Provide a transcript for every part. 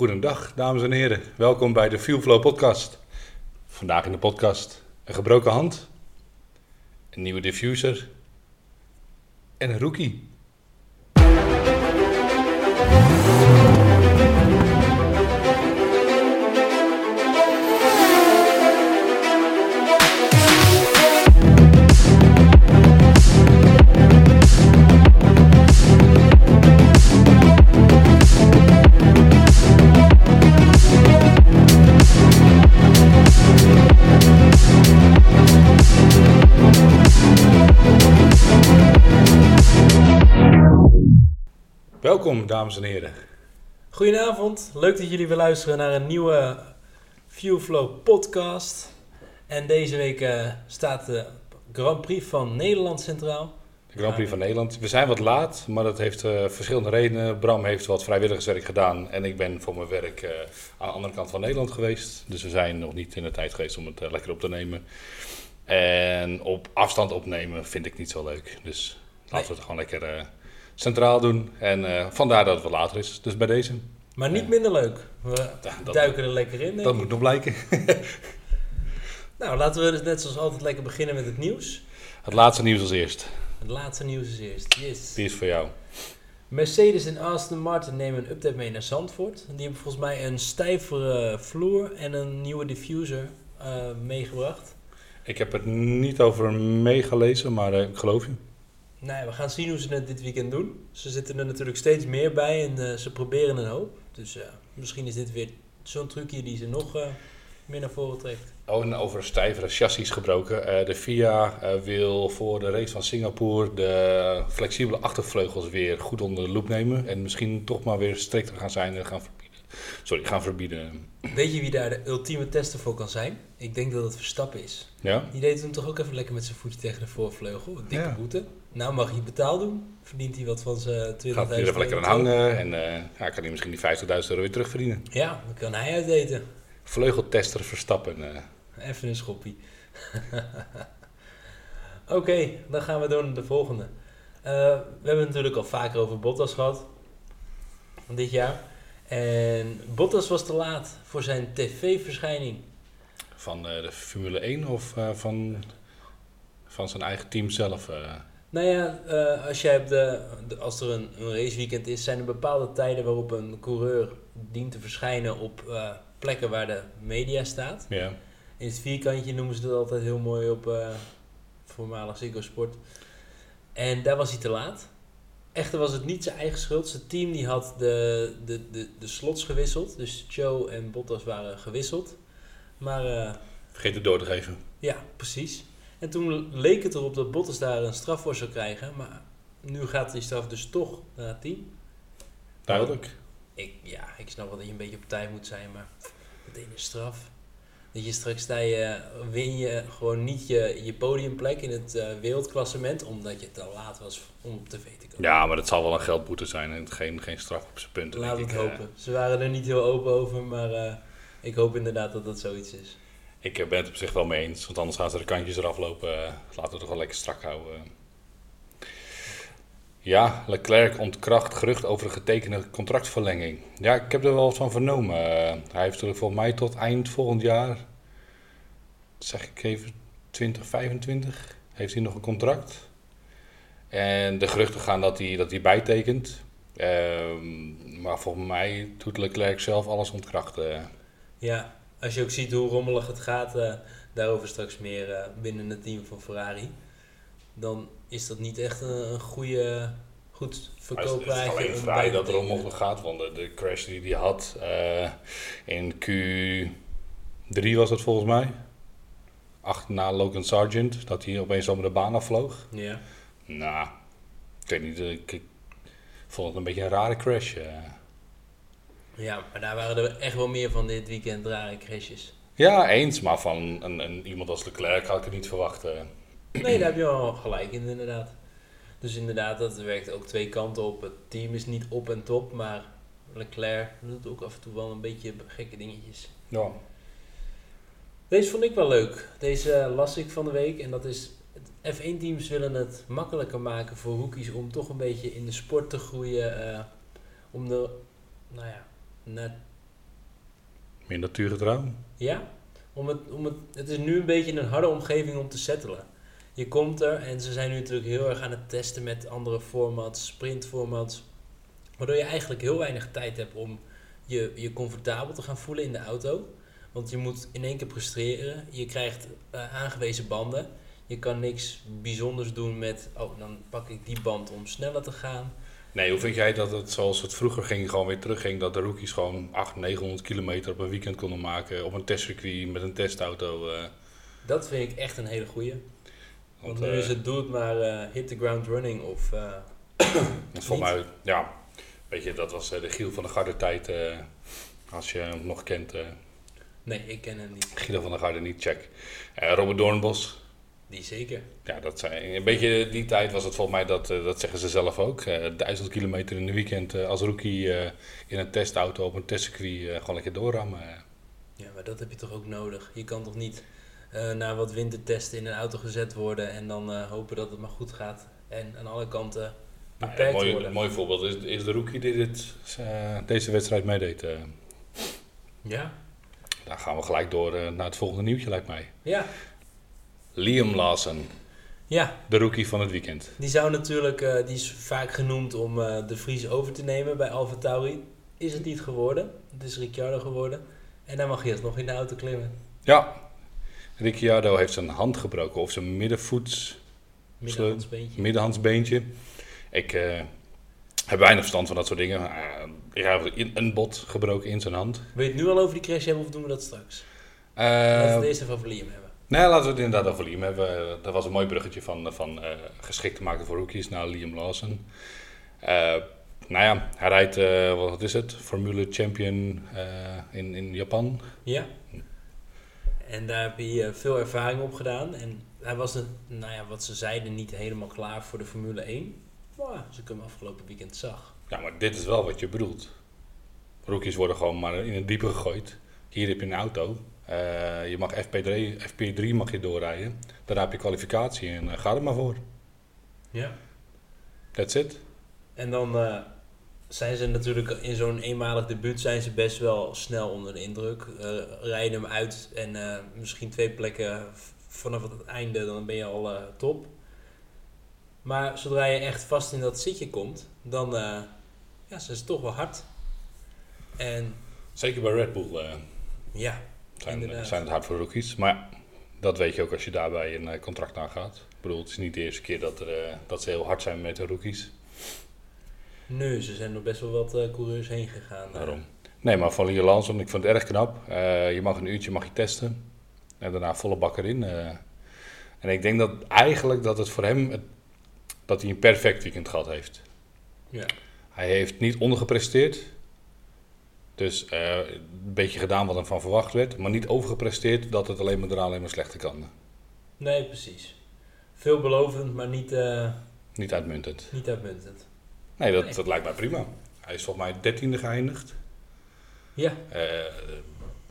Goedendag, dames en heren. Welkom bij de Fuelflow podcast. Vandaag in de podcast een gebroken hand, een nieuwe diffuser en een rookie. Welkom, dames en heren. Goedenavond, leuk dat jullie weer luisteren naar een nieuwe Viewflow podcast. En deze week eh, staat de Grand Prix van Nederland centraal. De Grand Prix van Nederland. We zijn wat laat, maar dat heeft eh, verschillende redenen. Bram heeft wat vrijwilligerswerk gedaan en ik ben voor mijn werk eh, aan de andere kant van Nederland geweest. Dus we zijn nog niet in de tijd geweest om het lekker op te nemen. En op afstand opnemen vind ik niet zo leuk. Dus laten we het gewoon lekker centraal doen. En eh, vandaar dat het wat later is. Dus bij deze. Maar niet minder leuk. We Ja, dat- duiken er lekker in. Dat moet nog blijken. Nou, laten we dus net zoals altijd lekker beginnen met het nieuws. Het laatste nieuws als eerst. Het laatste nieuws is eerst. Yes. Die is voor jou. Mercedes en Aston Martin nemen een update mee naar Zandvoort. Die hebben volgens mij een stijvere vloer en een nieuwe diffuser eh, meegebracht. Ik heb het niet over meegelezen, maar eh, ik geloof je. Nou ja, we gaan zien hoe ze het dit weekend doen. Ze zitten er natuurlijk steeds meer bij en eh, ze proberen een hoop. Dus eh, misschien is dit weer zo'n trucje die ze nog eh, meer naar voren trekt. Oh, en over stijvere chassis gebroken. De FIA wil voor de race van Singapore de flexibele achtervleugels weer goed onder de loep nemen. En misschien toch maar weer strikter gaan zijn en gaan verbieden. Sorry, gaan verbieden. Weet je wie daar de ultieme tester voor kan zijn? Ik denk dat het Verstappen is. Ja? Die deed hem toch ook even lekker met zijn voetje tegen de voorvleugel. Een dikke Ja. boete. Nou mag hij betaald doen. Verdient hij wat van zijn 20.000 Gaat hij er even lekker aan hangen en eh, ja, kan hij misschien die 50.000 euro weer terugverdienen. Ja, dan kan hij uiteten. Vleugeltester Verstappen. eh. Even een schoppie. Oké, dan gaan we door naar de volgende. Eh, we hebben het natuurlijk al vaker over Bottas gehad. Van dit jaar. En Bottas was te laat voor zijn tv-verschijning. van de Formule 1 of van, van zijn eigen team zelf. Nou ja, eh, als, jij de, de- als er een, een raceweekend is, zijn er bepaalde tijden waarop een coureur dient te verschijnen op eh, plekken waar de media staat. ja. In het vierkantje noemen ze dat altijd heel mooi op eh, voormalig Ziggo Sport. En daar was hij te laat. Echter was het niet zijn eigen schuld. Zijn team die had de, de, de, de slots gewisseld. Dus Joe en Bottas waren gewisseld. Maar Vergeet het door te geven. ja, precies. En toen leek het erop dat Bottas daar een straf voor zou krijgen. Maar nu gaat die straf dus toch naar het team. Duidelijk. Ik, ja, ik snap wel dat je een beetje op tijd moet zijn, maar meteen een straf. Dat je straks sta je, win je gewoon niet je, je podiumplek in het eh, wereldklassement, omdat je te laat was om op tv te komen. Ja, maar dat zal wel een geldboete zijn en geen, geen straf op zijn punten. Laat het ik. Eh, hopen. Ze waren er niet heel open over, maar eh, ik hoop inderdaad dat dat zoiets is. Ik eh, ben het op zich wel mee eens, want anders gaan ze de kantjes eraf lopen. Eh, laten we het toch wel lekker strak houden. Ja, Leclerc ontkracht gerucht over een getekende contractverlenging. Ja, ik heb er wel wat van vernomen. Eh, hij heeft er volgens mij tot eind volgend jaar, zeg ik even, 2025, heeft hij nog een contract. En de geruchten gaan dat hij, dat hij bijtekent. Ehm, maar volgens mij doet Leclerc zelf alles ontkrachten. Ja, als je ook ziet hoe rommelig het gaat, eh, daarover straks meer eh, binnen het team van Ferrari, dan is dat niet echt een, een goede, goed verkoopwagen. Het is alleen vrij dat er op gaat, want de, de crash die hij had eh, in Q3 was het volgens mij. Achterna Logan Sargent, dat hij opeens over de baan afvloog. Ja. Nou, ik weet niet, eh, ik, ik vond het een beetje een rare crash. Ja, maar daar waren er echt wel meer van dit weekend rare crashes. Ja, eens, maar van een, een, iemand als Leclerc had ik het niet verwacht. eh. Nee, daar heb je wel gelijk in inderdaad. Dus inderdaad, dat werkt ook twee kanten op. Het team is niet op en top, maar Leclerc doet ook af en toe wel een beetje gekke dingetjes. Ja. Deze vond ik wel leuk. Deze las ik van de week. En dat is, F1-teams willen het makkelijker maken voor rookies om toch een beetje in de sport te groeien. eh, om de, nou ja, naar Meer natuurgetrouw. Ja, om het, om het, het is nu een beetje een harde omgeving om te settelen. Je komt er en ze zijn nu natuurlijk heel erg aan het testen met andere formats, sprintformats. Waardoor je eigenlijk heel weinig tijd hebt om je, je comfortabel te gaan voelen in de auto. Want je moet in één keer presteren. Je krijgt eh, aangewezen banden. Je kan niks bijzonders doen met, oh, dan pak ik die band om sneller te gaan. Nee, hoe vind jij dat het zoals het vroeger ging, gewoon weer terugging, dat de rookies gewoon 800, 900 kilometer op een weekend konden maken op een testcircuit met een testauto? eh, Dat vind ik echt een hele goeie. Want, want, nu eh, is het doe het maar eh, hit the ground running of... eh, voor mij, ja, weet je, dat was eh, de Giel van de Garde tijd, eh, als je hem nog kent. eh nee, ik ken hem niet. Guido van der Garde niet, check. Eh, Robert Doornbos, Die zeker. ja, dat zijn, een beetje die tijd was het volgens mij, dat, eh, dat zeggen ze zelf ook. eh, duizend kilometer in een weekend eh, als rookie in een testauto op een testcircuit gewoon lekker doorrammen. Ja, maar dat heb je toch ook nodig? Je kan toch niet na wat wintertesten in een auto gezet worden en dan hopen dat het maar goed gaat. En aan alle kanten Nou ja, beperkt mooi, worden. een mooi voorbeeld is, is de rookie die dit, deze wedstrijd meedeed. Ja? dan gaan we gelijk door naar het volgende nieuwtje, lijkt mij. Ja. Liam Lawson, Ja, de rookie van het weekend. die zou natuurlijk, eh, die is vaak genoemd om eh, de Vries over te nemen bij Alfa Tauri. Is het niet geworden. Het is Ricciardo geworden. En dan mag je nog in de auto klimmen. Ja, Ricciardo heeft zijn hand gebroken of zijn middenvoets, Middenhandsbeentje. middenhandsbeentje. Ik eh, heb weinig verstand van dat soort dingen. Ik heb een bot gebroken in zijn hand. Wil je het nu al over die crash hebben of doen we dat straks? Laten we het eerst even over Liam hebben. Nee, laten we het inderdaad over Liam hebben. Dat was een mooi bruggetje van, van eh, geschikt te maken voor rookies naar Liam Lawson. Eh nou ja, hij rijdt, eh, wat is het, Formule Champion in, in Japan. Ja. En daar heb hij veel ervaring op gedaan. En hij was, het, nou ja, wat ze zeiden, niet helemaal klaar voor de Formule 1. Maar als ik hem afgelopen weekend zag. Ja, maar dit is wel wat je bedoelt. Rookies worden gewoon maar in het diepe gegooid. Hier heb je een auto. Eh, je mag FP3, FP3 mag je doorrijden. Daar heb je kwalificatie en eh, ga er maar voor. Ja. That's it. En dan eh, zijn ze natuurlijk in zo'n eenmalig debuut zijn ze best wel snel onder de indruk. Eh, rijden hem uit en misschien twee plekken vanaf het einde, dan ben je al top. Maar zodra je echt vast in dat zitje komt, dan ja, zijn ze toch wel hard. En Zeker bij Red Bull ja, zijn, Inderdaad. zijn het hard voor rookies. Maar dat weet je ook als je daarbij een eh, contract aangaat. Ik bedoel, het is niet de eerste keer dat, er, eh, dat ze heel hard zijn met de rookies. nu, ze zijn er best wel wat eh, coureurs heen gegaan. Daarom. Nee, maar van Liam Lawson, ik vond het erg knap. Je mag een uurtje mag je testen. En daarna volle bak erin. en ik denk dat eigenlijk dat het voor hem, het- dat hij een perfect weekend gehad heeft. Ja. Hij heeft niet ondergepresteerd. Dus eh, een beetje gedaan wat hem van verwacht werd. Maar niet overgepresteerd dat het alleen maar daarna alleen maar slechter kan. Nee, precies. Veelbelovend, maar niet, eh, Niet uitmuntend. niet uitmuntend. Nee, dat, Nee. dat lijkt mij prima. Hij is volgens mij dertiende geëindigd. Ja, Eh,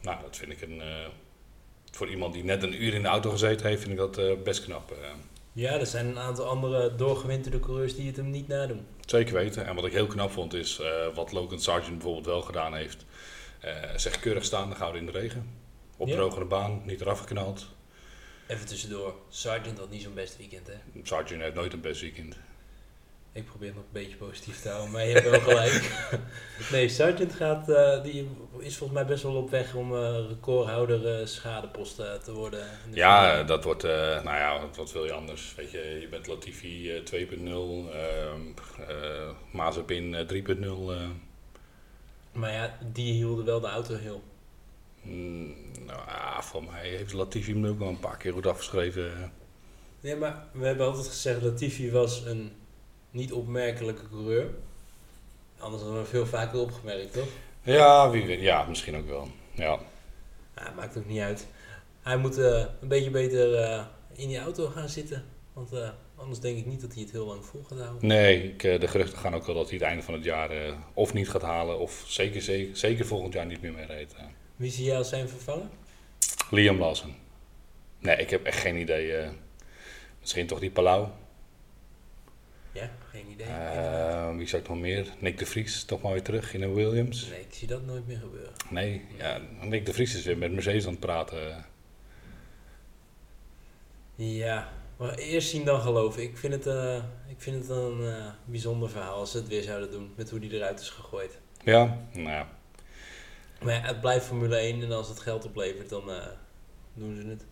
nou, dat vind ik een... eh, voor iemand die net een uur in de auto gezeten heeft, vind ik dat eh, best knap. Ja, er zijn een aantal andere doorgewinterde coureurs die het hem niet nadoen. Zeker weten. En wat ik heel knap vond, is eh, wat Logan Sargent bijvoorbeeld wel gedaan heeft. Eh zeg keurig staan, gouden in de regen. Op Ja. drogere baan, niet eraf geknald. Even tussendoor, Sargent had niet zo'n best weekend, hè? Sargent heeft nooit een best weekend. Ik probeer het nog een beetje positief te houden, maar je hebt wel gelijk. nee, Sargent gaat, eh, die is volgens mij best wel op weg om eh, recordhouder eh, schadeposten te worden. Ja, dat wordt, eh, nou ja, wat, wil je anders? Weet je, je bent Latifi eh, 2.0, ehm eh, Mazepin eh, 3.0. eh. 1. Maar ja, die hielden wel de auto heel. Mm, nou ja, voor mij heeft Latifi hem ook wel een paar keer goed afgeschreven. Ja, maar we hebben altijd gezegd dat Latifi was een niet opmerkelijke coureur. Anders hadden we hem veel vaker opgemerkt, toch? Ja, wie weet. Ja, misschien ook wel. Ja. Ja, maakt ook niet uit. Hij moet eh, een beetje beter eh, in die auto gaan zitten. Want eh, anders denk ik niet dat hij het heel lang vol gaat houden. Nee, ik, de geruchten gaan ook wel dat hij het einde van het jaar of niet gaat halen, of zeker, zeker, zeker volgend jaar niet meer mee rijdt. Wie zie jij als zijn vervanger? Liam Lawson. Nee, ik heb echt geen idee. misschien toch die Palau. Ja, geen idee. Eh, wie zou ik nog meer? Nick de Vries, toch maar weer terug in een Williams. nee, ik zie dat nooit meer gebeuren. Nee, ja, Nick de Vries is weer met Mercedes aan het praten. Ja, maar eerst zien dan geloven. Ik vind het, eh, ik vind het een eh, bijzonder verhaal als ze het weer zouden doen met hoe die eruit is gegooid. Ja, nou ja. Maar ja, het blijft Formule 1 en als het geld oplevert, dan eh, doen ze het.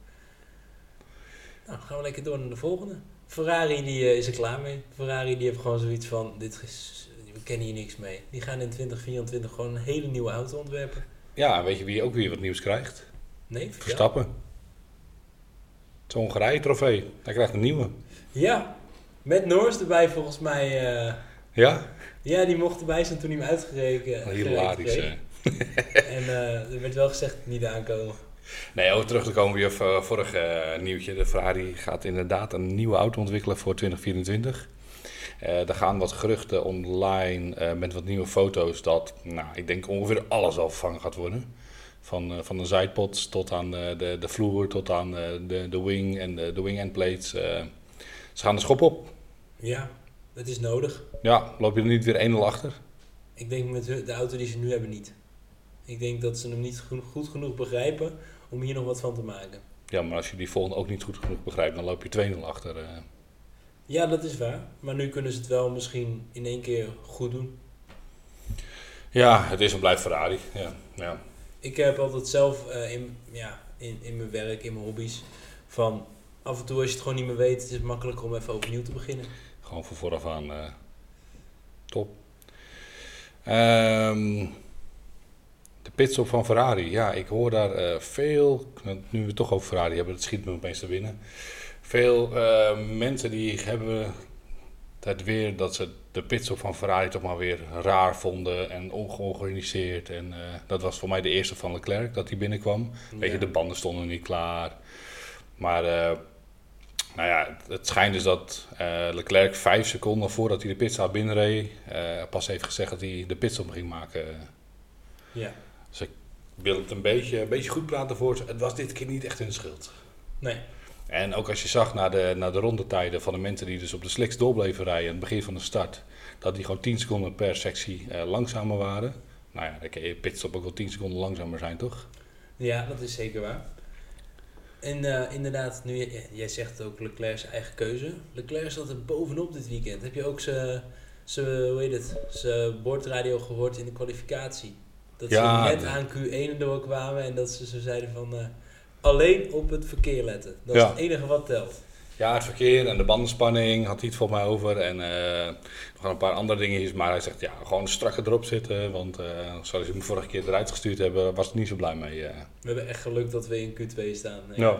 Nou, gaan we lekker door naar de volgende. Ferrari die, eh, is er klaar mee. Ferrari die heeft gewoon zoiets van, dit is, we kennen hier niks mee. Die gaan in 2024 gewoon een hele nieuwe auto ontwerpen. Ja, weet je wie ook weer wat nieuws krijgt? Nee. Verstappen. Het Hongarije trofee. Hij krijgt een nieuwe. Ja, met Norris erbij volgens mij. eh, Ja? ja, die mocht erbij zijn toen hij hem uitgereken Hilarisch. hè. En eh, er werd wel gezegd niet aankomen. Nee, over terug te komen weer op eh, vorige eh, nieuwtje. De Ferrari gaat inderdaad een nieuwe auto ontwikkelen voor 2024. Eh er gaan wat geruchten online met wat nieuwe foto's dat, nou, ik denk ongeveer alles al vervangen gaat worden. Van, van de zijpods tot aan de, de vloer, tot aan de, de wing en de, de wing endplates. ze gaan de schop op. Ja, het is nodig. Ja, loop je er niet weer 1-0 achter? Ik denk met de auto die ze nu hebben niet. Ik denk dat ze hem niet goed genoeg begrijpen om hier nog wat van te maken. Ja, maar als je die volgende ook niet goed genoeg begrijpt, dan loop je 2-0 achter. eh. Ja, dat is waar. Maar nu kunnen ze het wel misschien in één keer goed doen. Ja, het is en blijft Ferrari. Ja, ja. Ik heb altijd zelf eh, in, ja, in, in mijn werk, in mijn hobby's, van af en toe als je het gewoon niet meer weet, het is makkelijker om even overnieuw te beginnen. Gewoon van vooraf aan eh, top. Ehm, de pitstop van Ferrari. Ja, ik hoor daar eh, veel, nu we toch over Ferrari hebben, het schiet me opeens te binnen. Veel eh, mensen die hebben het weer dat ze de pitstop van Ferrari toch maar weer raar vonden en ongeorganiseerd. En eh, dat was voor mij de eerste van Leclerc dat hij binnenkwam. Weet je, de banden stonden niet klaar. Maar nou ja, het- schijnt dus dat Leclerc vijf seconden voordat hij de pitstop binnenreed, pas heeft gezegd dat hij de pitstop ging maken. Ja. Ik wil het een beetje, een beetje goed praten voor ze. Het was dit keer niet echt hun schuld. Nee. En ook als je zag naar de, naar de rondetijden van de mensen die dus op de slicks door bleven rijden aan het begin van de start, dat die gewoon 10 seconden per sectie eh, langzamer waren. Nou ja, dan kan je pitstop ook wel 10 seconden langzamer zijn, toch? Ja, dat is zeker waar. En eh, inderdaad, nu, jij zegt ook Leclerc zijn eigen keuze. Leclerc zat er bovenop dit weekend. Heb je ook zijn, zijn, hoe heet het, zijn bordradio gehoord in de kwalificatie? Dat Ja, ze net aan Q1 doorkwamen en dat ze zo zeiden van eh, alleen op het verkeer letten. Dat is het enige wat telt. Ja, het verkeer en de bandenspanning had hij het voor mij over. En eh, nog een paar andere dingetjes. Maar hij zegt, ja, gewoon strakker erop zitten. Want eh, zoals we hem vorige keer eruit gestuurd hebben, was ik niet zo blij mee. We hebben echt geluk dat we in Q2 staan. Ja. Nou,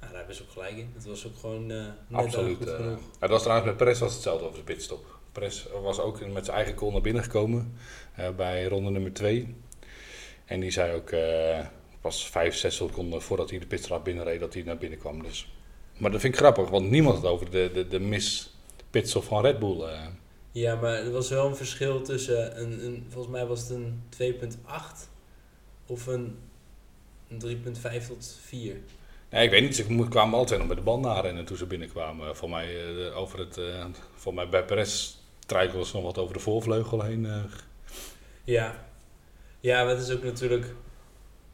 daar hebben ze ook gelijk in. Het was ook gewoon net Absoluut. goed genoeg. het was trouwens met Perez was hetzelfde over de pitstop. Perez was ook met zijn eigen call naar binnen gekomen eh, bij ronde nummer 2. En die zei ook eh, pas 5, 6 seconden voordat hij de pitstraat binnenreed dat hij naar binnen kwam. Dus. Maar dat vind ik grappig, want niemand had over de, de, de mis pitstop van Red Bull. eh. Ja, maar er was wel een verschil tussen een, een volgens mij was het een 2.8 of een, een 3.5 tot 4. Nee, ik weet niet, ze kwamen altijd nog met de band aanrennen toen ze binnenkwamen. Voor mij, over het, eh, voor mij bij Perez struikelde ze nog wat over de voorvleugel heen. eh. Ja. ja, maar het is ook natuurlijk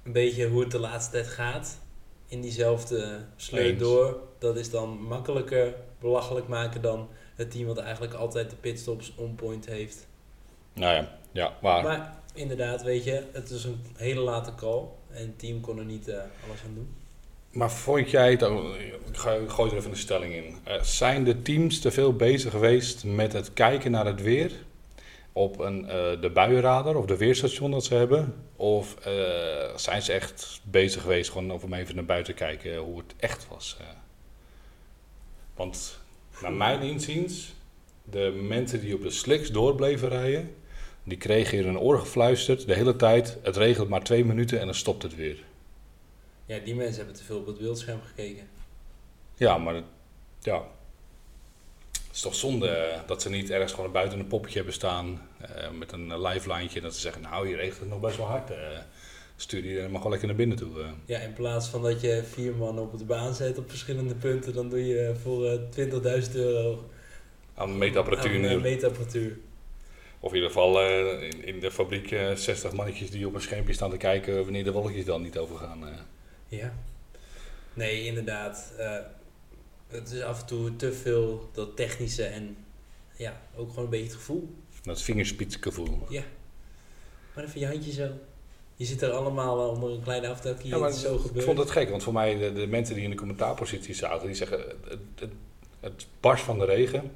een beetje hoe het de laatste tijd gaat. In diezelfde sleur Eens. door. Dat is dan makkelijker belachelijk maken dan het team wat eigenlijk altijd de pitstops on point heeft. Nou ja, ja, maar Maar inderdaad, weet je, het is een hele late call. En het team kon er niet eh, alles aan doen. Maar vond jij ook- ik gooi er even een stelling in. Eh, zijn de teams te veel bezig geweest met het kijken naar het weer? Op een, eh, de buienradar of de weerstation dat ze hebben? Of eh, zijn ze echt bezig geweest gewoon om even naar buiten te kijken hoe het echt was? Want naar mijn inziens, de mensen die op de slicks doorbleven rijden, die kregen in hun oor gefluisterd de hele tijd, het regelt maar twee minuten en dan stopt het weer. Ja, die mensen hebben te veel op het beeldscherm gekeken. Ja, maar het- ja. Het is toch zonde eh, dat ze niet ergens gewoon buiten een poppetje hebben staan eh, met een lifeline en dat ze zeggen, nou hier regent het nog best wel hard. eh stuur die maar gewoon lekker naar binnen toe. Ja, in plaats van dat je vier man op de baan zet op verschillende punten, dan doe je voor eh 20.000 euro aan meetapparatuur aan, meetapparatuur. Of in ieder geval in, in de fabriek eh, 60 mannetjes die op een schermpje staan te kijken wanneer de wolkjes dan niet overgaan. Ja. Nee, inderdaad. eh, het is af en toe te veel dat technische en ja, ook gewoon een beetje het gevoel. Dat vingerspitsgevoel. Ja. Maar even je handje zo. Je zit er allemaal onder een kleine aftelkie. Ja, maar het is zo ik vond het gek, want voor mij, de, de mensen die in de commentaarpositie zaten, die zeggen, het, het, het barst van de regen.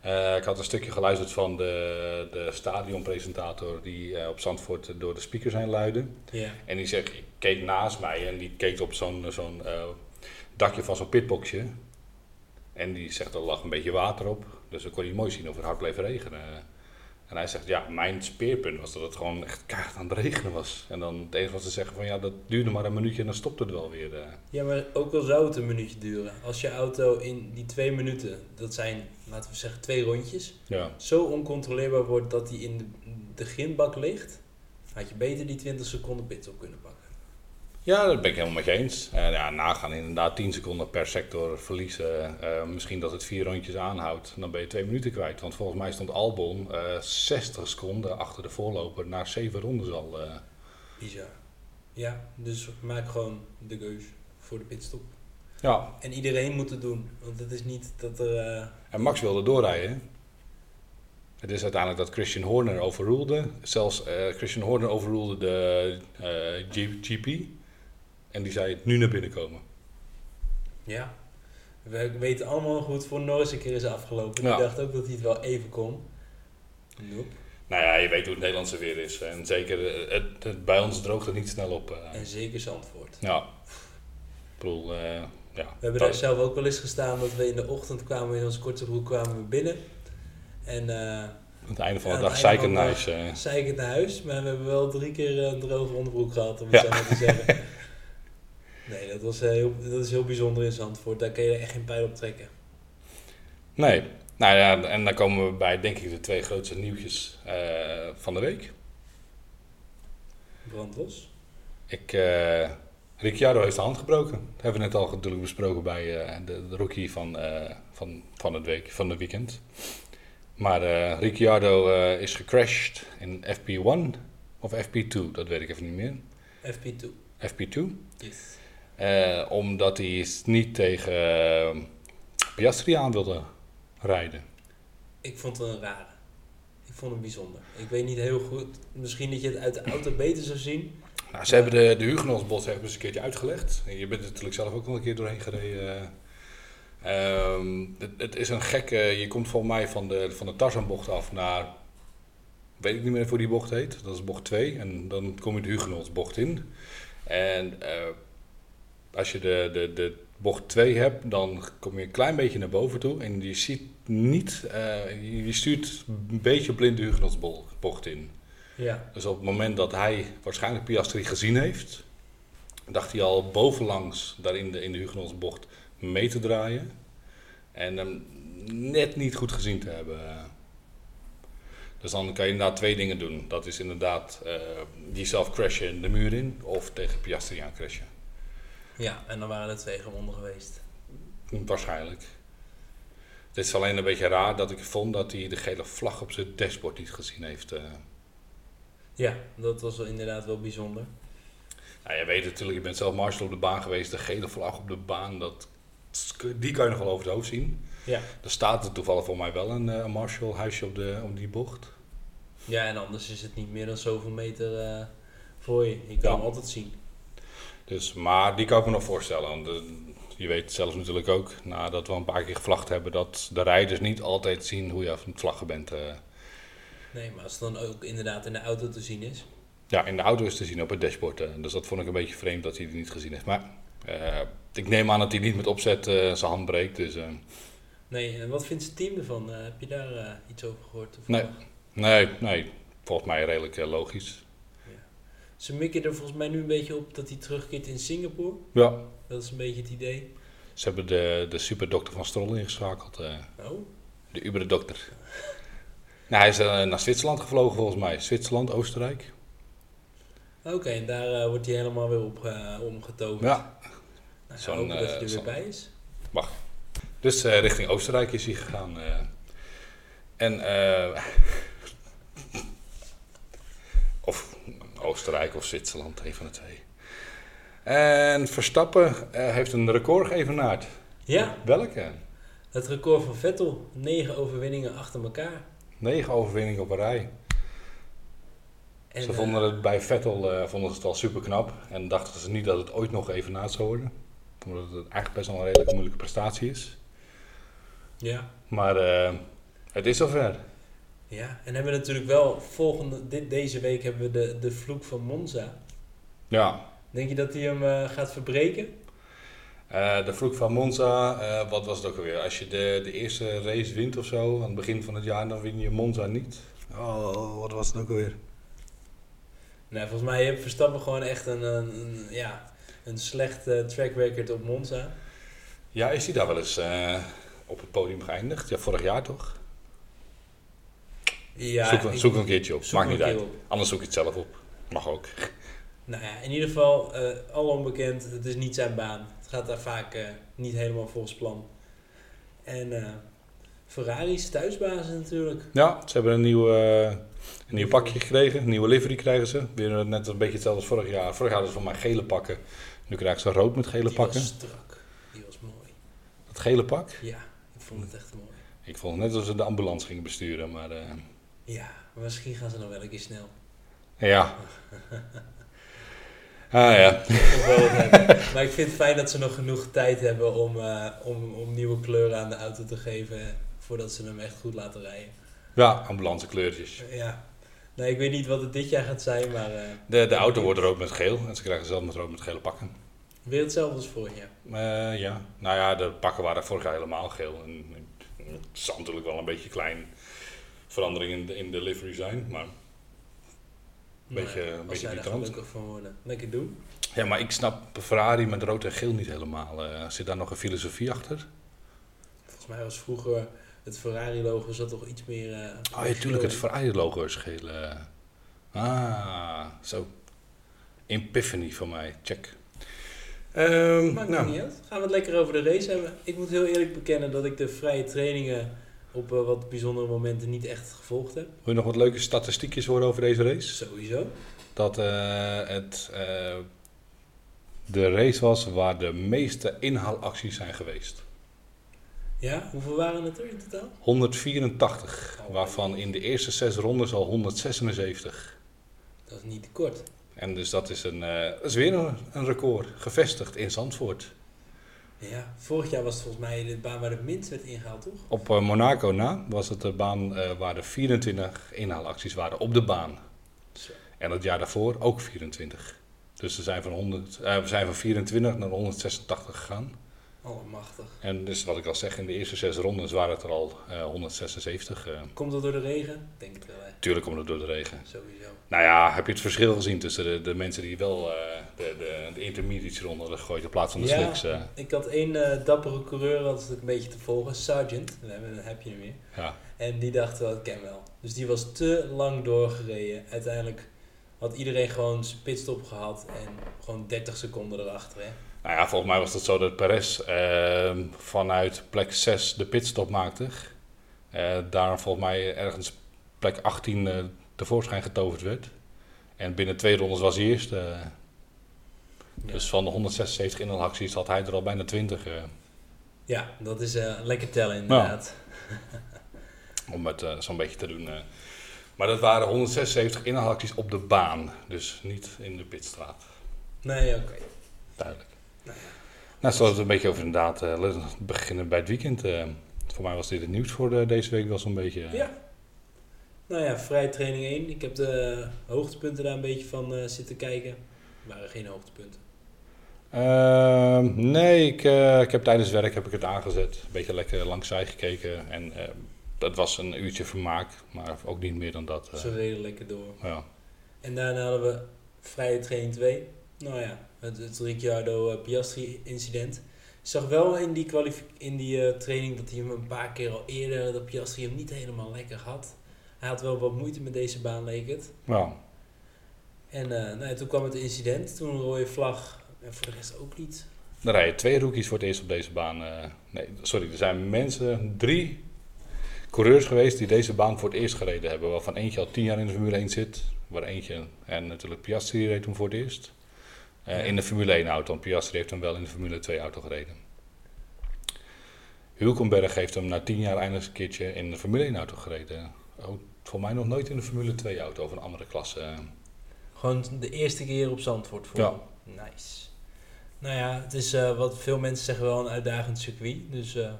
Eh, ik had een stukje geluisterd van de, de stadionpresentator die eh, op Zandvoort door de speakers heen luidde. Ja. En die zegt, keek naast mij en die keek op zo'n zo'n eh, dakje van zo'n pitboxje. En die zegt, er lag een beetje water op. Dus dan kon je mooi zien of het hard bleef regenen. En hij zegt, ja, mijn speerpunt was dat het gewoon echt keihard aan het regenen was. En dan het enige wat ze zeggen van, ja, dat duurde maar een minuutje en dan stopte het wel weer. eh. ja, maar ook al zou het een minuutje duren. Als je auto in die twee minuten, dat zijn, laten we zeggen, twee rondjes, Ja, zo oncontroleerbaar wordt dat die in de, de grindbak ligt, had je beter die 20 seconden pitstop kunnen pakken. Ja dat ben ik helemaal met je eens. En ja, nagaan inderdaad 10 seconden per sector verliezen. Eh, misschien dat het vier rondjes aanhoudt, dan ben je twee minuten kwijt. Want volgens mij stond Albon eh 60 seconden achter de voorloper na zeven rondes al. eh. Bizar. Ja, dus maak gewoon de keus voor de pitstop. Ja, En iedereen moet het doen, want het is niet dat er... En Max wilde doorrijden. Het is uiteindelijk dat Christian Horner overrulede. Zelfs Christian Horner overrulede de GP. En die zei nu naar binnen komen. Ja. We weten allemaal het voor Norris een keer is afgelopen. Ja. Ik dacht ook dat hij het wel even kon. Nope. Nou ja, je weet hoe het Nederlandse weer is. En zeker, eh, het, het- bij ons droogt het niet snel op. eh. En zeker Zandvoort. ja. Ik bedoel, eh, ja. We hebben daar zelf ook wel eens gestaan dat we in de ochtend kwamen in onze korte broek kwamen we binnen. En aan het einde van de dag het zeikernijs. eh. zeikend naar huis, maar we hebben wel drie keer een droge onderbroek gehad, om het Ja. zo maar te zeggen. Nee, dat, was, eh, heel, dat is heel bijzonder in Zandvoort. Daar kun je echt geen pijl op trekken. Nee. Nou ja, en dan komen we bij, denk ik, de twee grootste nieuwtjes eh, van de week. Brandlos. Ik, eh Ricciardo heeft de hand gebroken. Dat hebben we net al natuurlijk besproken bij de, de rookie van, van, van het week, van het weekend. Maar Ricciardo is gecrashed in FP1 of FP2, dat weet ik even niet meer. FP2. FP2. Yes. Eh, omdat hij niet tegen eh, Piastri aan wilde rijden. Ik vond het een rare. Ik vond hem bijzonder. Ik weet niet heel goed. Misschien dat je het uit de auto beter zou zien. Nou, ze hebben de, de hebben ze een keertje uitgelegd. Je bent er natuurlijk zelf ook wel een keer doorheen gereden. Ehm, het, het is een gekke... Je komt volgens mij van de, van de Tarzanbocht af naar... Weet ik niet meer hoe die bocht heet. Dat is bocht 2. En dan kom je de Hugenotsbocht in. En eh, als je de, de, de bocht 2 hebt, dan kom je een klein beetje naar boven toe. En je ziet niet... eh, je, stuurt een beetje blind de Hugenotsbocht in. Ja. Dus op het moment dat hij waarschijnlijk Piastri gezien heeft, dacht hij al bovenlangs daar in de, in de Hugenotbocht mee te draaien. En hem net niet goed gezien te hebben. Dus dan kan je inderdaad twee dingen doen. Dat is inderdaad eh jezelf crashen de muur in of tegen Piastri aan crashen. Ja, en dan waren er twee gewonnen geweest. Waarschijnlijk. Het is alleen een beetje raar dat ik vond dat hij de gele vlag op zijn dashboard niet gezien heeft. eh. Ja, dat was wel inderdaad wel bijzonder. Nou, je weet natuurlijk, je bent zelf marshal op de baan geweest. De gele vlag op de baan, dat, die kan je nog wel over het hoofd zien. Ja. Er staat er toevallig voor mij wel een, eh, een marshal huisje op, de, op die bocht. Ja, en anders is het niet meer dan zoveel meter eh, voor je. Je kan Ja. hem altijd zien. Dus, maar die kan ik me nog voorstellen. Want, eh, je weet zelf natuurlijk ook, nadat we een paar keer gevlagd hebben, dat de rijders niet altijd zien hoe je aan het vlaggen bent. eh. Nee, maar als het dan ook inderdaad in de auto te zien is. ja, in de auto is te zien op het dashboard. eh. dus dat vond ik een beetje vreemd dat hij die niet gezien heeft. Maar ik neem aan dat hij niet met opzet zijn hand breekt. Dus, Nee, en wat vindt het team ervan? Heb je daar iets over gehoord? Nee. nee, nee, volgens mij redelijk logisch. Ze mikken er volgens mij nu een beetje op dat hij terugkeert in Singapore. Ja, Dat is een beetje het idee. Ze hebben de, de superdokter van Stroll ingeschakeld. eh, Oh, de Uberdokter. nou, hij is eh, naar Zwitserland gevlogen volgens mij. Zwitserland, Oostenrijk. oké. en daar eh, wordt hij helemaal weer op omgetoverd. Ja. Nou, hopen dat hij er weer bij is. Dus eh, richting Oostenrijk is hij gegaan. En, eh, of Oostenrijk of Zwitserland, een van de twee. En Verstappen eh, heeft een record geëvenaard. Ja, Welke? het record van Vettel. Negen overwinningen achter elkaar. Negen overwinningen op een rij. En, ze eh, vonden het bij Vettel eh, vonden ze het al super knap. En dachten ze niet dat het ooit nog evenaard zou worden. Omdat het eigenlijk best wel een redelijk moeilijke prestatie is. Ja, Maar het is zover. Ja. En hebben we natuurlijk wel volgende, dit, deze week hebben we de, de vloek van Monza. Ja, Denk je dat hij hem eh, gaat verbreken? Eh, de vloek van Monza, eh, wat was het ook alweer? Als je de, de eerste race wint of zo, aan het begin van het jaar, dan win je Monza niet. Oh, wat was het ook alweer? Nou, volgens mij heeft Verstappen gewoon echt een, een, een, ja, een slecht track record op Monza. Ja, is hij daar wel eens eh, op het podium geëindigd? Ja, vorig jaar toch? Ja, zoek, ik- zoek een keertje op, maakt niet uit. op. Anders zoek je het zelf op. Mag ook. Nou ja, in ieder geval, eh al onbekend, het is niet zijn baan. Het gaat daar vaak eh, niet helemaal volgens plan. En eh Ferrari is thuisbasis natuurlijk. Ja, ze hebben een nieuw, eh, een nieuw pakje gekregen, een nieuwe livery krijgen ze. Weer net een beetje hetzelfde als vorig jaar. Vorig jaar hadden ze van mij gele pakken. Nu krijgen ze rood met gele Die pakken. was strak. Die was mooi. Het gele pak. Ja, ik vond het echt mooi. Ik vond het net alsof ze de ambulance gingen besturen, maar eh, Ja, misschien gaan ze nog wel een keer snel. ja. Ah ja. Maar ik vind het fijn dat ze nog genoeg tijd hebben om, eh, om, om nieuwe kleuren aan de auto te geven. Voordat ze hem echt goed laten rijden. Ja, ambulance kleurtjes. Ja. Nee, ik weet niet wat het dit jaar gaat zijn, maar eh, De, de auto wordt rood met geel en ze krijgen zelf met rood met gele pakken. weer hetzelfde als vorig jaar. Eh, ja, nou ja, de pakken waren vorig jaar helemaal geel. En, het zal natuurlijk wel een beetje klein verandering in de, in livery zijn, maar Beetje- een als beetje zij daar irritant. gelukkig van worden. Lekker doen. Ja, maar ik snap Ferrari met rood en geel niet helemaal. Eh, zit daar nog een filosofie achter? Volgens mij was vroeger het Ferrari-logo zat toch iets meer... eh, Oh ja, tuurlijk, het. Ferrari-logo is geel. eh. Ah, zo. Epiphany van mij, check. Ehm, Maakt nou, niet uit. Gaan we het lekker over de race hebben. Ik moet heel eerlijk bekennen dat ik de vrije trainingen op eh, wat bijzondere momenten niet echt gevolgd heb. wil je nog wat leuke statistiekjes horen over deze race? Sowieso. Dat eh, het eh, de race was waar de meeste inhaalacties zijn geweest. Ja, hoeveel waren het er in totaal? 184, waarvan in de eerste zes rondes al 176. Dat is niet te kort. En dus dat is, een, dat is weer een, een record, gevestigd in Zandvoort. Ja, vorig jaar was het volgens mij de baan waar het minst werd ingehaald, toch? Op eh, Monaco na was het de baan eh, waar de 24 inhaalacties waren op de baan. Zo. En het jaar daarvoor ook 24. Dus we zijn van, 100, eh, we zijn van 24 naar 186 gegaan. Allemachtig. En dus wat ik al zeg, in de eerste zes rondes waren het er al eh, 176. eh. Komt dat door de regen? Denk het wel, hè. tuurlijk komt het door de regen. Sowieso. Nou ja, heb je het verschil gezien tussen de, de mensen die wel eh, de, de, de intermediates ronde hadden gegooid in plaats van de Ja. slicks? eh. Ik had één eh, dappere coureur, dat is een beetje te volgen, heb- dan heb je hem weer. ja. En die dacht wel, ik ken wel. Dus die was te lang doorgereden. Uiteindelijk had iedereen gewoon zijn pitstop gehad en gewoon 30 seconden erachter. Hè. Nou ja, volgens mij was het zo dat Perez eh, vanuit plek 6 de pitstop maakte. Eh, daar volgens mij ergens plek 18 eh, tevoorschijn getoverd werd. En binnen twee rondes was hij eerst. Ja. Dus van de 176 inhaalacties had hij er al bijna 20. eh, Ja, dat is een lekker tellen inderdaad. om het zo'n beetje te doen. Maar dat waren 176 inhaalacties op de baan. Dus niet in de pitstraat. Nee, oké. Duidelijk. Nou ja. Nou, zoals het een beetje over inderdaad eh, laten we beginnen bij het weekend. eh. voor mij was dit het nieuws voor de- deze week wel zo'n beetje. eh. Ja. Nou ja, vrije training 1. Ik heb de hoogtepunten daar een beetje van eh, zitten kijken. Er waren geen hoogtepunten. Ehm, nee, ik, eh, ik heb tijdens werk heb ik het aangezet. Een beetje lekker langs zij gekeken. En eh, dat was een uurtje vermaak, maar ook niet meer dan dat. eh. Ze reden lekker door. ja. En daarna hadden we vrije training 2. Nou ja, het, het Ricciardo Piastri incident. Ik zag wel in die, kwalif- in die eh, training dat hij hem een paar keer al eerder, dat Piastri hem niet helemaal lekker had. Hij had wel wat moeite met deze baan, leek het. Ja. En eh, nou toen kwam het incident, toen een rode vlag. En voor de rest ook niet. Er rijden twee rookies voor het eerst op deze baan. eh. nee, sorry, er zijn mensen, drie coureurs geweest die deze baan voor het eerst gereden hebben. Waarvan eentje al tien jaar in de Formule 1 zit. Waar eentje, en natuurlijk Piastri reed hem voor het eerst. Eh, Ja. In de Formule 1 auto. En Piastri heeft hem wel in de Formule 2 auto gereden. Hulkenberg heeft hem na tien jaar eindelijk een keertje in de Formule 1 auto gereden. Oh, voor mij nog nooit in de Formule 2 auto of een andere klasse. Gewoon de eerste keer op Zandvoort voor Ja. Nice. Nou ja, het is eh, wat veel mensen zeggen wel een uitdagend circuit. Dus eh,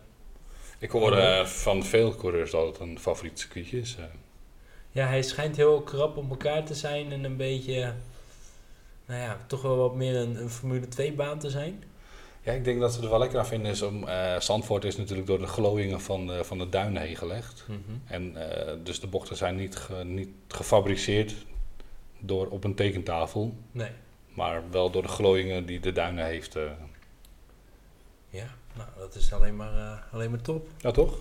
Ik hoor van veel coureurs dat het een favoriet circuitje is. ja, hij schijnt heel krap op elkaar te zijn en een beetje, nou ja, toch wel wat meer een, een Formule 2 baan te zijn. Ja, ik denk dat ze er wel lekker aan vinden is om... eh Zandvoort is natuurlijk door de glooiingen van de, van de duinen heen gelegd. En eh, dus de bochten zijn niet, ge- niet gefabriceerd door op een tekentafel. Nee. Maar wel door de glooiingen die de duinen heeft. eh. Ja, nou dat is alleen maar, eh, alleen maar top. Ja, toch?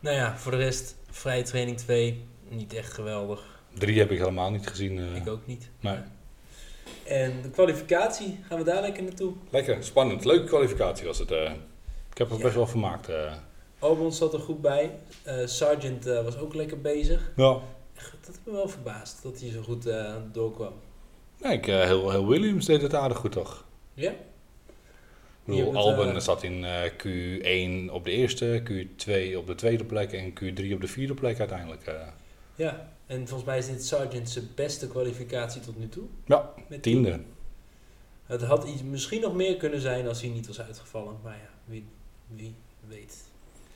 Nou ja, voor de rest, vrije training 2, niet echt geweldig. Drie heb ik helemaal niet gezien. eh. Ik ook niet. Nee. En de kwalificatie, gaan we daar lekker naartoe? Lekker, spannend. Leuke kwalificatie was het. eh. Ik heb er Ja. best wel vermaakt. eh. Albon zat er goed bij. Sargent was ook lekker bezig. Ja. Dat heeft me wel verbaasd, dat hij zo goed doorkwam. Nee, ik, heel, heel Williams deed het aardig goed, toch? Ja? Ik bedoel, zat in eh, Q1 op de eerste, Q2 op de tweede plek en Q3 op de vierde plek uiteindelijk. Ja. En volgens mij is dit Sargent zijn beste kwalificatie tot nu toe. Ja, Met tiende. Het had iets, misschien nog meer kunnen zijn als hij niet was uitgevallen. Maar ja, wie, wie weet.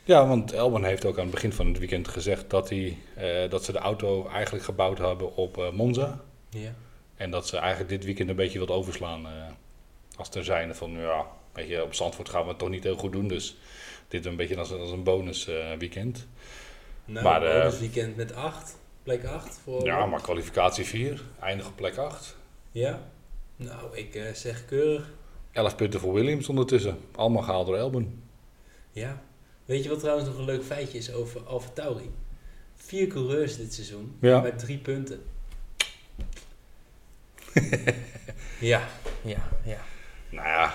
Ja, want Albon heeft ook aan het begin van het weekend gezegd dat, hij, eh, dat ze de auto eigenlijk gebouwd hebben op eh, Monza. Ja. En dat ze eigenlijk dit weekend een beetje wilt overslaan. eh, als ter zijnde van, ja, weet je, op Zandvoort gaan we het toch niet heel goed doen. Dus dit een beetje als, als een bonus weekend. Nou, Maar, bonus weekend met 8. Plek 8 voor. Ja, maar kwalificatie 4, eindig op plek 8. Ja? Nou, ik eh, zeg keurig. 11 punten voor Williams ondertussen. Allemaal gehaald door Albon. Ja. Weet je wat trouwens nog een leuk feitje is over Alfa Tauri? Vier coureurs dit seizoen Ja. met drie punten. ja, ja, ja. Nou ja,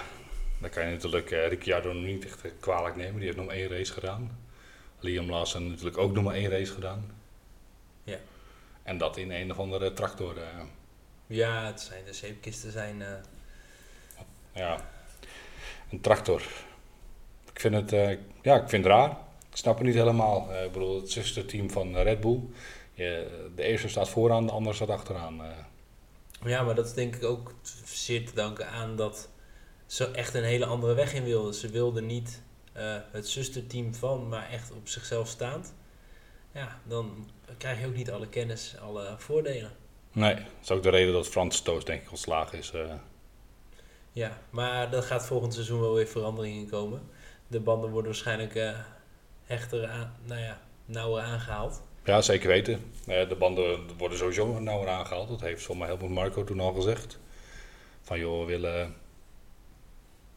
dan kan je natuurlijk eh, Ricciardo niet echt eh, kwalijk nemen. Die heeft nog maar één race gedaan. Liam Lawson natuurlijk ook nog maar één race gedaan. En dat in een of andere tractor. eh, Ja, het zijn de zeepkisten zijn... eh, ja, een tractor. Ik vind het, eh, ja, ik vind het raar. Ik snap het niet helemaal. Ik bedoel, het zusterteam van Red Bull. Je, de eerste staat vooraan, de andere staat achteraan. Ja, maar dat is denk ik ook zeer te danken aan dat ze echt een hele andere weg in wilden. Ze wilden niet het zusterteam van, maar echt op zichzelf staand. Ja, dan krijg je ook niet alle kennis, alle voordelen. Nee, dat is ook de reden dat Frans Toos denk ik ontslagen is. eh. Ja, maar er gaat volgend seizoen wel weer verandering in komen. De banden worden waarschijnlijk eh, hechter aan, nou ja, nauwer aangehaald. Ja, zeker weten. Eh, de banden worden sowieso nauwer aangehaald. Dat heeft voor mij Helmut Marco toen al gezegd. Van joh, we willen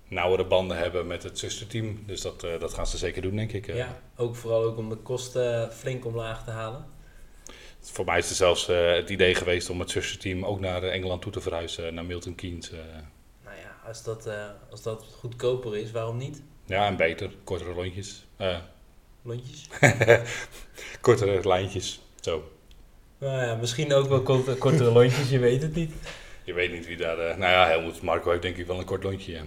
nauwere banden hebben met het zusterteam. Dus dat, dat gaan ze zeker doen, denk ik. Ja, ook vooral ook om de kosten flink omlaag te halen. Voor mij is het zelfs eh, het idee geweest om het zusterteam ook naar eh, Engeland toe te verhuizen, naar Milton Keynes. eh. Nou ja, als dat, eh, als dat goedkoper is, waarom niet? ja, en beter. Kortere rondjes. Eh, Lontjes? kortere lijntjes. Zo. Nou ja, misschien ook wel korte, kortere lontjes, je weet het niet. Je weet niet wie daar... eh, nou ja, Helmut Marco heeft denk ik wel een kort lontje. ja.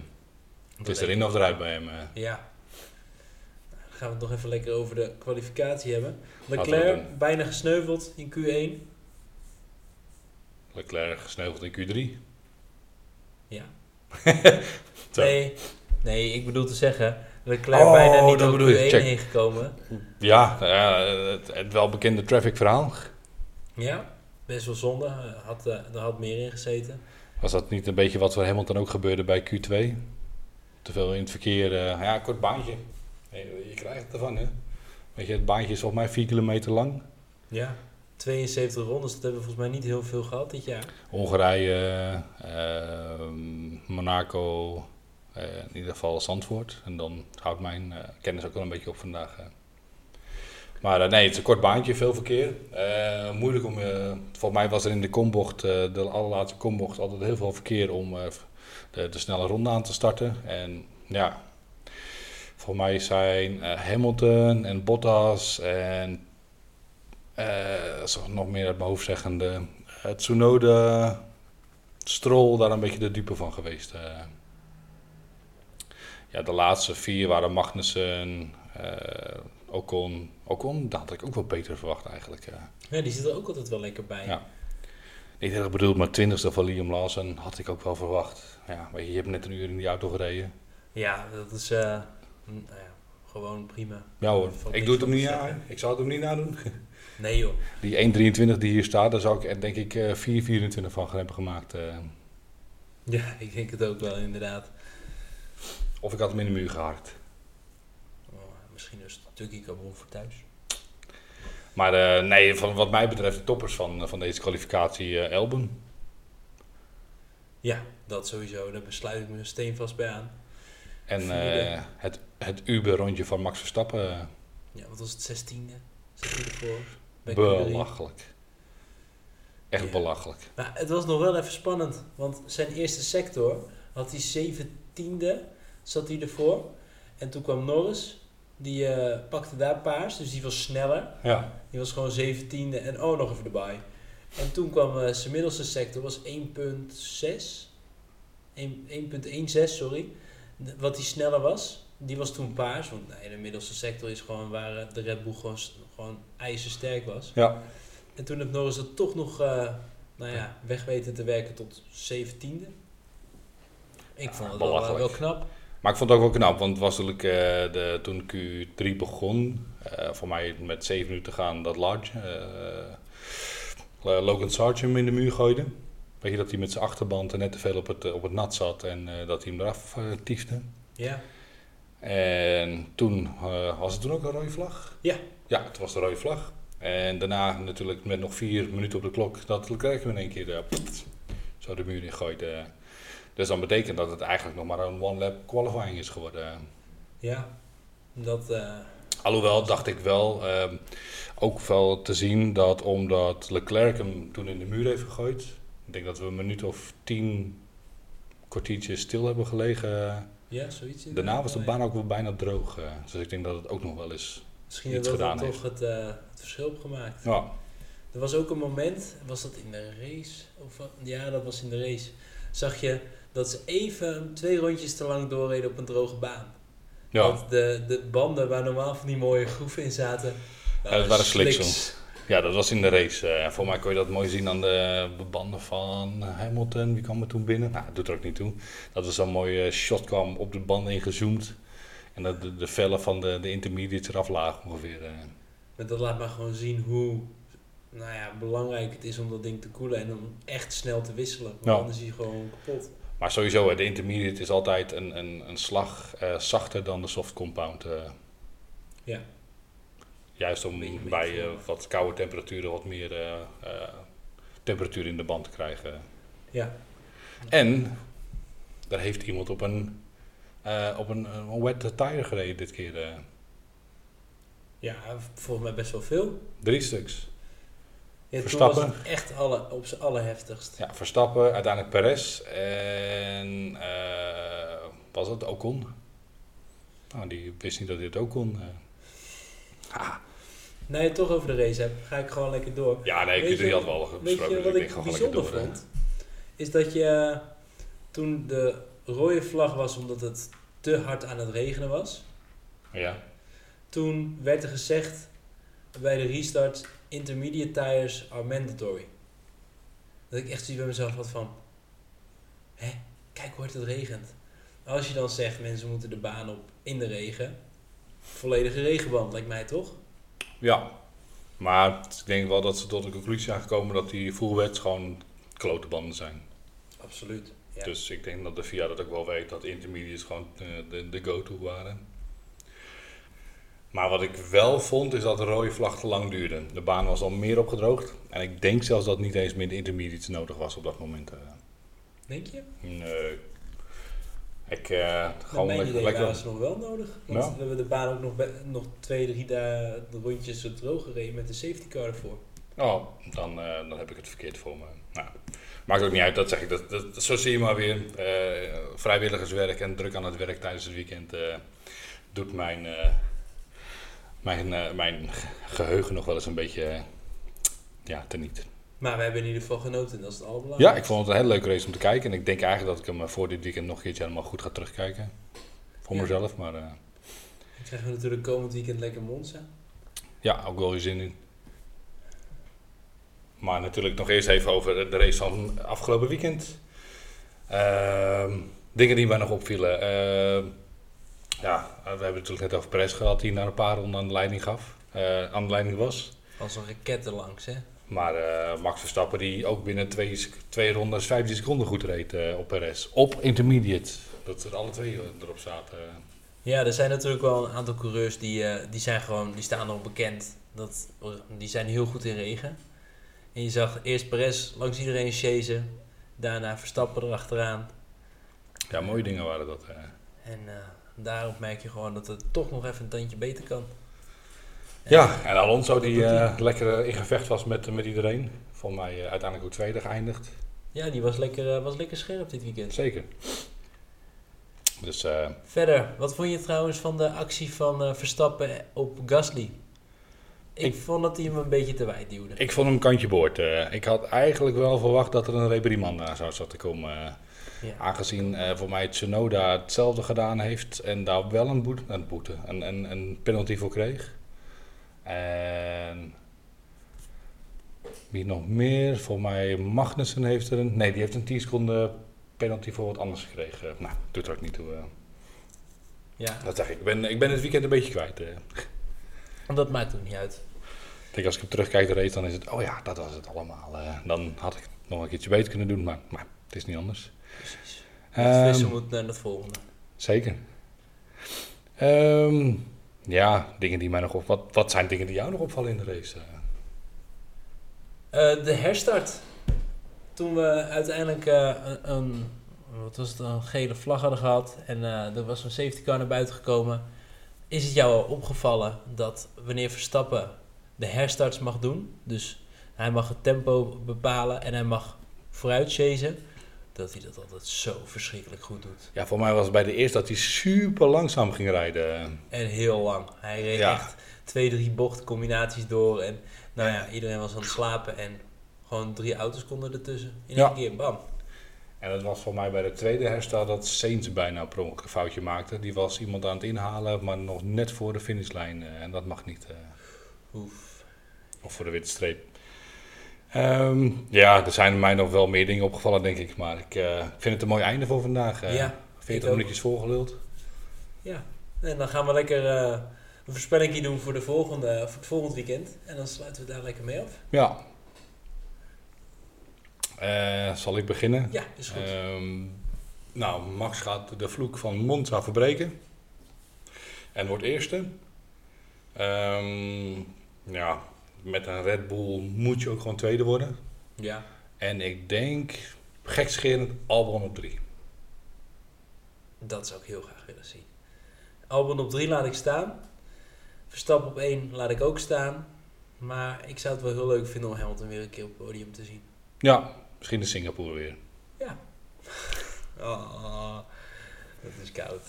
Het is erin of eruit bij hem. eh. Ja. Dan gaan we het nog even lekker over de kwalificatie hebben. Leclerc bijna gesneuveld in Q1. Leclerc gesneuveld in Q3. Ja. Nee, nee, ik bedoel te zeggen, Leclerc Oh, bijna niet door bedoel je. Q1 Check. heen gekomen. Ja, ja, het, het welbekende traffic verhaal. Ja, best wel zonde. Had, eh, er had meer in gezeten. Was dat niet een beetje wat voor Hamilton ook gebeurde bij Q2? Te veel in het verkeer. eh, ja, kort baantje. Je, krijgt het ervan, hè? Weet je, het baantje is volgens mij 4 kilometer lang. Ja. 72 rondes, dat hebben we volgens mij niet heel veel gehad dit jaar. Hongarije, eh, Monaco, eh, in ieder geval Zandvoort. En dan houdt mijn eh, kennis ook wel een beetje op vandaag. Maar eh, nee, het is een kort baantje, veel verkeer. Moeilijk om, volgens mij was er in de kombocht, de allerlaatste kombocht, altijd heel veel verkeer om de, de snelle ronde aan te starten. En ja, Voor mij zijn eh, Hamilton en Bottas en eh zo nog meer uit mijn hoofd zeggende. Uh, Tsunoda, Stroll daar een beetje de dupe van geweest. eh. ja, de laatste vier waren Magnussen, eh Ocon. Ocon, dat had ik ook wel beter verwacht eigenlijk. ja. Ja, die zit er ook altijd wel lekker bij. Ja. Niet erg bedoeld, maar twintigste van Liam Lawson had ik ook wel verwacht. Ja, weet je, hebt net een uur in die auto gereden. Ja, dat is eh, nou ja, gewoon prima. Ja hoor, Valt ik doe het hem van niet zeggen. Ik zou het hem niet nadoen. Nee joh. Die 1.23 die hier staat, daar zou ik er denk ik eh, 4.24 van gaan hebben gemaakt. eh. Ja, ik denk het ook wel inderdaad. of ik had hem in de muur gehakt. Oh, misschien een stukje carbon voor thuis. Maar eh, nee, van wat mij betreft de toppers van, van deze kwalificatie eh Elben. Ja, dat sowieso. Daar besluit ik me steenvast bij aan. En eh, het, het Uber-rondje van Max Verstappen, eh, Ja, wat was het? 16e? 16e voor? bij Q3. belachelijk. Echt Ja. belachelijk. Maar het was nog wel even spannend. Want zijn eerste sector had hij 17e, zat hij ervoor. En toen kwam Norris. Die eh, pakte daar paars, dus die was sneller. Ja, Die was gewoon 17e en oh, nog even erbij. En toen kwam zijn middelste sector, was 1.6. 1 1.16, sorry. Wat die sneller was. Die was toen paars. Want nee, de middelste sector is gewoon waar eh, de Red Bull gewoon, gewoon ijzersterk was. ja. En toen heeft Norris het toch nog uh, nou ja, weg weten te werken tot 17e. Ik vond het wel, wel knap. Maar ik vond het ook wel knap, want het was natuurlijk eh, de, toen Q3 begon, eh, voor mij met 7 minuten gaan, dat Large, eh, Logan Sargent in de muur gooide. Weet je dat hij met zijn achterband er net te veel op het, eh, op het nat zat en eh, dat hij hem eraf uh, tiefde. Ja, En toen was het toen ook een rode vlag? Ja. Ja, het was de rode vlag. En daarna natuurlijk met nog vier minuten op de klok dat Leclerc hem in één keer zo de muur in gooide. Dus dan betekent dat het eigenlijk nog maar een one-lap qualifying is geworden. ja. Dat, Alhoewel dacht ik wel, ehm, ook wel te zien dat omdat Leclerc hem toen in de muur heeft gegooid. Ik denk dat we een minuut of tien kwartiertjes stil hebben gelegen. ja, zoiets. Daarna was de baan ook wel bijna droog. eh. dus ik denk dat het ook nog wel eens... Misschien iets dat dat gedaan toch het, eh, het verschil heeft gemaakt. Ja, Er was ook een moment, was dat in de race? Of, ja, dat was in de race. Zag je dat ze even twee rondjes te lang doorreden op een droge baan. ja. Want de, de banden waar normaal van die mooie groeven in zaten, dat waren slicks. Ja dat was in de race. eh. en voor mij kon je dat mooi zien aan de banden van Hamilton. Wie kwam er toen binnen? Nou, dat doet er ook niet toe. Dat er zo'n mooie shot kwam op de banden ingezoomd. En dat de, de vellen van de, de intermediates eraf lagen ongeveer. eh. Maar dat laat maar gewoon zien hoe nou ja, belangrijk het is om dat ding te koelen en om echt snel te wisselen. Want anders is hij gewoon kapot. Maar sowieso, de intermediate is altijd een, een, een slag eh, zachter dan de soft compound. Ja. Juist om bij eh, voor- wat koude temperaturen wat meer eh, eh, temperatuur in de band te krijgen. Ja. En daar heeft iemand op een, eh, op een, een wet tire gereden dit keer. eh. ja, volgens mij best wel veel. drie stuks. Ja, toen Verstappen. was het echt alle, op zijn allerheftigst. Ja, Verstappen, uiteindelijk Perez en eh, was het Ocon? Nou, die wist niet dat hij het ook kon. eh. Ah, Nou, je het toch over de race hebt, ga ik gewoon lekker door. ja, nee, Weet ik je- had wel Weet besproken. je dus wat denk ik bijzonder door, eh. vond? Is dat je toen de rode vlag was omdat het te hard aan het regenen was. Ja, Toen werd er gezegd bij de restart: intermediate tires are mandatory. Dat ik echt zoiets bij mezelf had van: hè, kijk hoe hard het regent. Als je dan zegt mensen moeten de baan op in de regen, volledige regenband lijkt mij toch? ja. Maar ik denk wel dat ze tot de conclusie zijn gekomen dat die full wets gewoon klote banden zijn. Absoluut. Ja. Dus ik denk dat de VIA dat ook wel weet, dat intermediates gewoon eh, de, de go-to waren. Maar wat ik wel vond, is dat de rode vlag te lang duurde. De baan was al meer opgedroogd. En ik denk zelfs dat niet eens meer de intermediates nodig was op dat moment. eh. Denk je? nee. Ik, Naar gewoon mijn idee lekker waren ze nog wel nodig. Want Ja. we hebben de baan ook nog, nog twee, drie dagen rondjes droog gereden met de safety car ervoor. Oh, dan, eh, dan heb ik het verkeerd voor me. Nou, maakt ook niet uit, dat zeg ik. Dat, dat, zo zie je maar weer. eh, vrijwilligerswerk en druk aan het werk tijdens het weekend. doet mijn, mijn, mijn geheugen nog wel eens een beetje ja, teniet. Maar we hebben in ieder geval genoten, dat is het allerbelangrijkste. Ja, ik vond het een hele leuke race om te kijken. En ik denk eigenlijk dat ik hem eh, voor dit weekend nog een keertje helemaal goed ga terugkijken. Voor Ja. mezelf, maar eh, Dan krijgen we natuurlijk komend weekend lekker Monza. ja, ook wel weer zin in. Maar natuurlijk nog eerst even over de- race van afgelopen weekend. Ehm, dingen die mij nog opvielen. Ehm, ja, we hebben het natuurlijk net over Perez gehad, die na een paar ronden aan de leiding gaf. eh, aan de leiding was. Als een raket erlangs, hè. Maar eh, Max Verstappen die ook binnen twee, twee rondes 15 seconden goed reed eh, op Perez. Op intermediate. Dat er alle twee eh, erop zaten. Ja, er zijn natuurlijk wel een aantal coureurs die, die zijn gewoon, die staan erop bekend. Dat, die zijn heel goed in regen. En je zag eerst Perez langs iedereen chasen. Daarna Verstappen erachteraan. Ja, mooie dingen waren dat. En daarop merk je gewoon dat het toch nog even een tandje beter kan. Ja, en Alonso die eh, lekker eh, in gevecht was met, met iedereen. Volgens mij eh, uiteindelijk ook tweede geëindigd. Ja, die was lekker, was lekker scherp dit weekend. Zeker. Dus eh, Verder, wat vond je trouwens van de actie van eh, Verstappen op Gasly? Ik, Ik- vond dat hij hem een beetje te wijd duwde. ik vond hem kantje boord. eh. ik had eigenlijk wel verwacht dat er een reprimand aan zou zat te komen. eh. ja. aangezien eh, voor mij Tsunoda hetzelfde gedaan heeft en daar wel een boete, een, boete, een, een, een penalty voor kreeg. En wie nog meer? Voor mij Magnussen heeft er een. Nee, die heeft een 10 seconden penalty voor wat anders gekregen. Nou, doet er ook niet toe. eh. ja, dat zeg ik. Ik ben, ik ben het weekend een beetje kwijt. eh. dat maakt ook niet uit. Ik denk als ik op terugkijk de race, dan is het, oh ja, dat was het allemaal. eh. dan had ik het nog een keertje beter kunnen doen, maar, maar het is niet anders. Precies. Het Ehm, vissen moet naar het volgende. Zeker. Ehm, ja, dingen die mij nog op. Wat, wat zijn dingen die jou nog opvallen in de race? Eh, de herstart. Toen we uiteindelijk eh, een, wat was het, een gele vlag hadden gehad en eh, er was een safety car naar buiten gekomen. Is het jou al opgevallen dat wanneer Verstappen de herstarts mag doen, dus hij mag het tempo bepalen en hij mag vooruit chasen, dat hij dat altijd zo verschrikkelijk goed doet. Ja, voor mij was het bij de eerste dat hij super langzaam ging rijden. En heel lang. Hij reed Ja. echt twee, drie bochtcombinaties door en nou ja, iedereen was aan het slapen en gewoon drie auto's konden ertussen. In Ja. één keer, bam. En dat was voor mij bij de tweede herstel dat Sainz bijna per ongeluk een foutje maakte. Die was iemand aan het inhalen, maar nog net voor de finishlijn. eh, en dat mag niet. eh, Oef. of voor de witte streep. Ehm, ja, er zijn mij nog wel meer dingen opgevallen, denk ik. Maar ik eh, vind het een mooi einde voor vandaag. eh. Ja, 40 ik ook. minuutjes volgeluld. Ja. En dan gaan we lekker eh, een voorspelling doen voor, de volgende, voor het volgend weekend. En dan sluiten we daar lekker mee af. Ja. Eh, zal ik beginnen? Ja, is goed. Ehm, nou, Max gaat de vloek van Monza verbreken. En wordt eerste. Ehm, ja, met een Red Bull moet je ook gewoon tweede worden. ja. En ik denk, gekscherend, Albon op drie. Dat zou ik heel graag willen zien. Albon op 3 laat ik staan. Verstappen op 1 laat ik ook staan. Maar ik zou het wel heel leuk vinden om Hamilton weer een keer op het podium te zien. Ja, misschien in Singapore weer. Oh, dat is koud.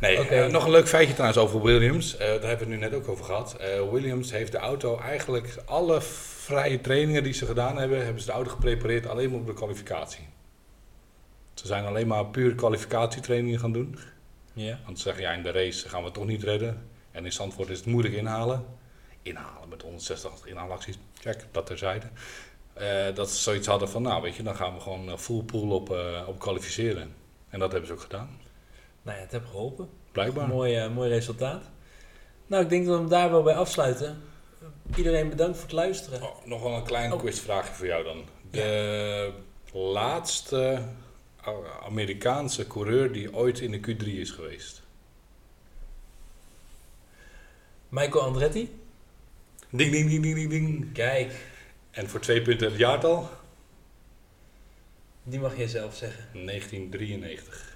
Nee, eh, nog een leuk feitje trouwens over Williams. Eh, daar hebben we het nu net ook over gehad. Eh, Williams heeft de auto eigenlijk alle vrije trainingen die ze gedaan hebben, hebben ze de auto geprepareerd alleen maar op de kwalificatie. Ze zijn alleen maar puur kwalificatietrainingen gaan doen. Ja. Want ze zeggen, ja, in de race gaan we het toch niet redden. En in Zandvoort is het moeilijk inhalen. Inhalen met 160 inhaalacties. Check, dat terzijde. Dat ze zoiets hadden van, nou weet je, dan gaan we gewoon full pool op, op kwalificeren. En dat hebben ze ook gedaan. Nou ja, het heeft geholpen. Blijkbaar. Mooi, eh, mooi resultaat. Nou, ik denk dat we hem daar wel bij afsluiten. Iedereen bedankt voor het luisteren. Oh, nog wel een klein Oh. quizvraagje voor jou dan. De laatste A- Amerikaanse coureur die ooit in de Q3 is geweest. Michael Andretti. Ding, ding, ding, ding, ding, ding. Kijk, En voor twee punten het jaartal? die mag je zelf zeggen. 1993.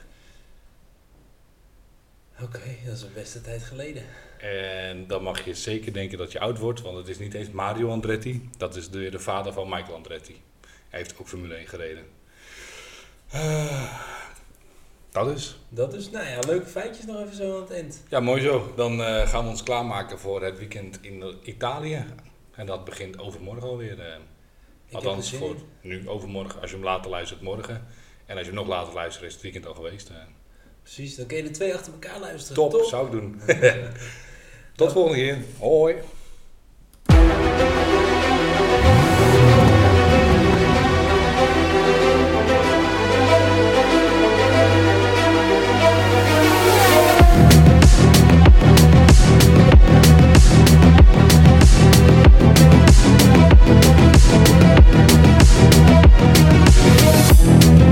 Oké, dat is een beste tijd geleden. En dan mag je zeker denken dat je oud wordt, want het is niet eens Mario Andretti. Dat is de, de vader van Michael Andretti. Hij heeft ook Formule 1 gereden. Eh, Dat is. Dat is, nou ja, leuke feitjes nog even zo aan het eind. Ja, mooi zo. Dan eh, gaan we ons klaarmaken voor het weekend in Italië. En dat begint overmorgen alweer. heb althans, voor nu overmorgen. Als je hem later luistert, morgen. En als je hem nog later luistert, is het weekend al geweest. Precies, dan je de twee achter elkaar luisteren. Top, Top. zou ik doen. Tot volgende keer. Hoi.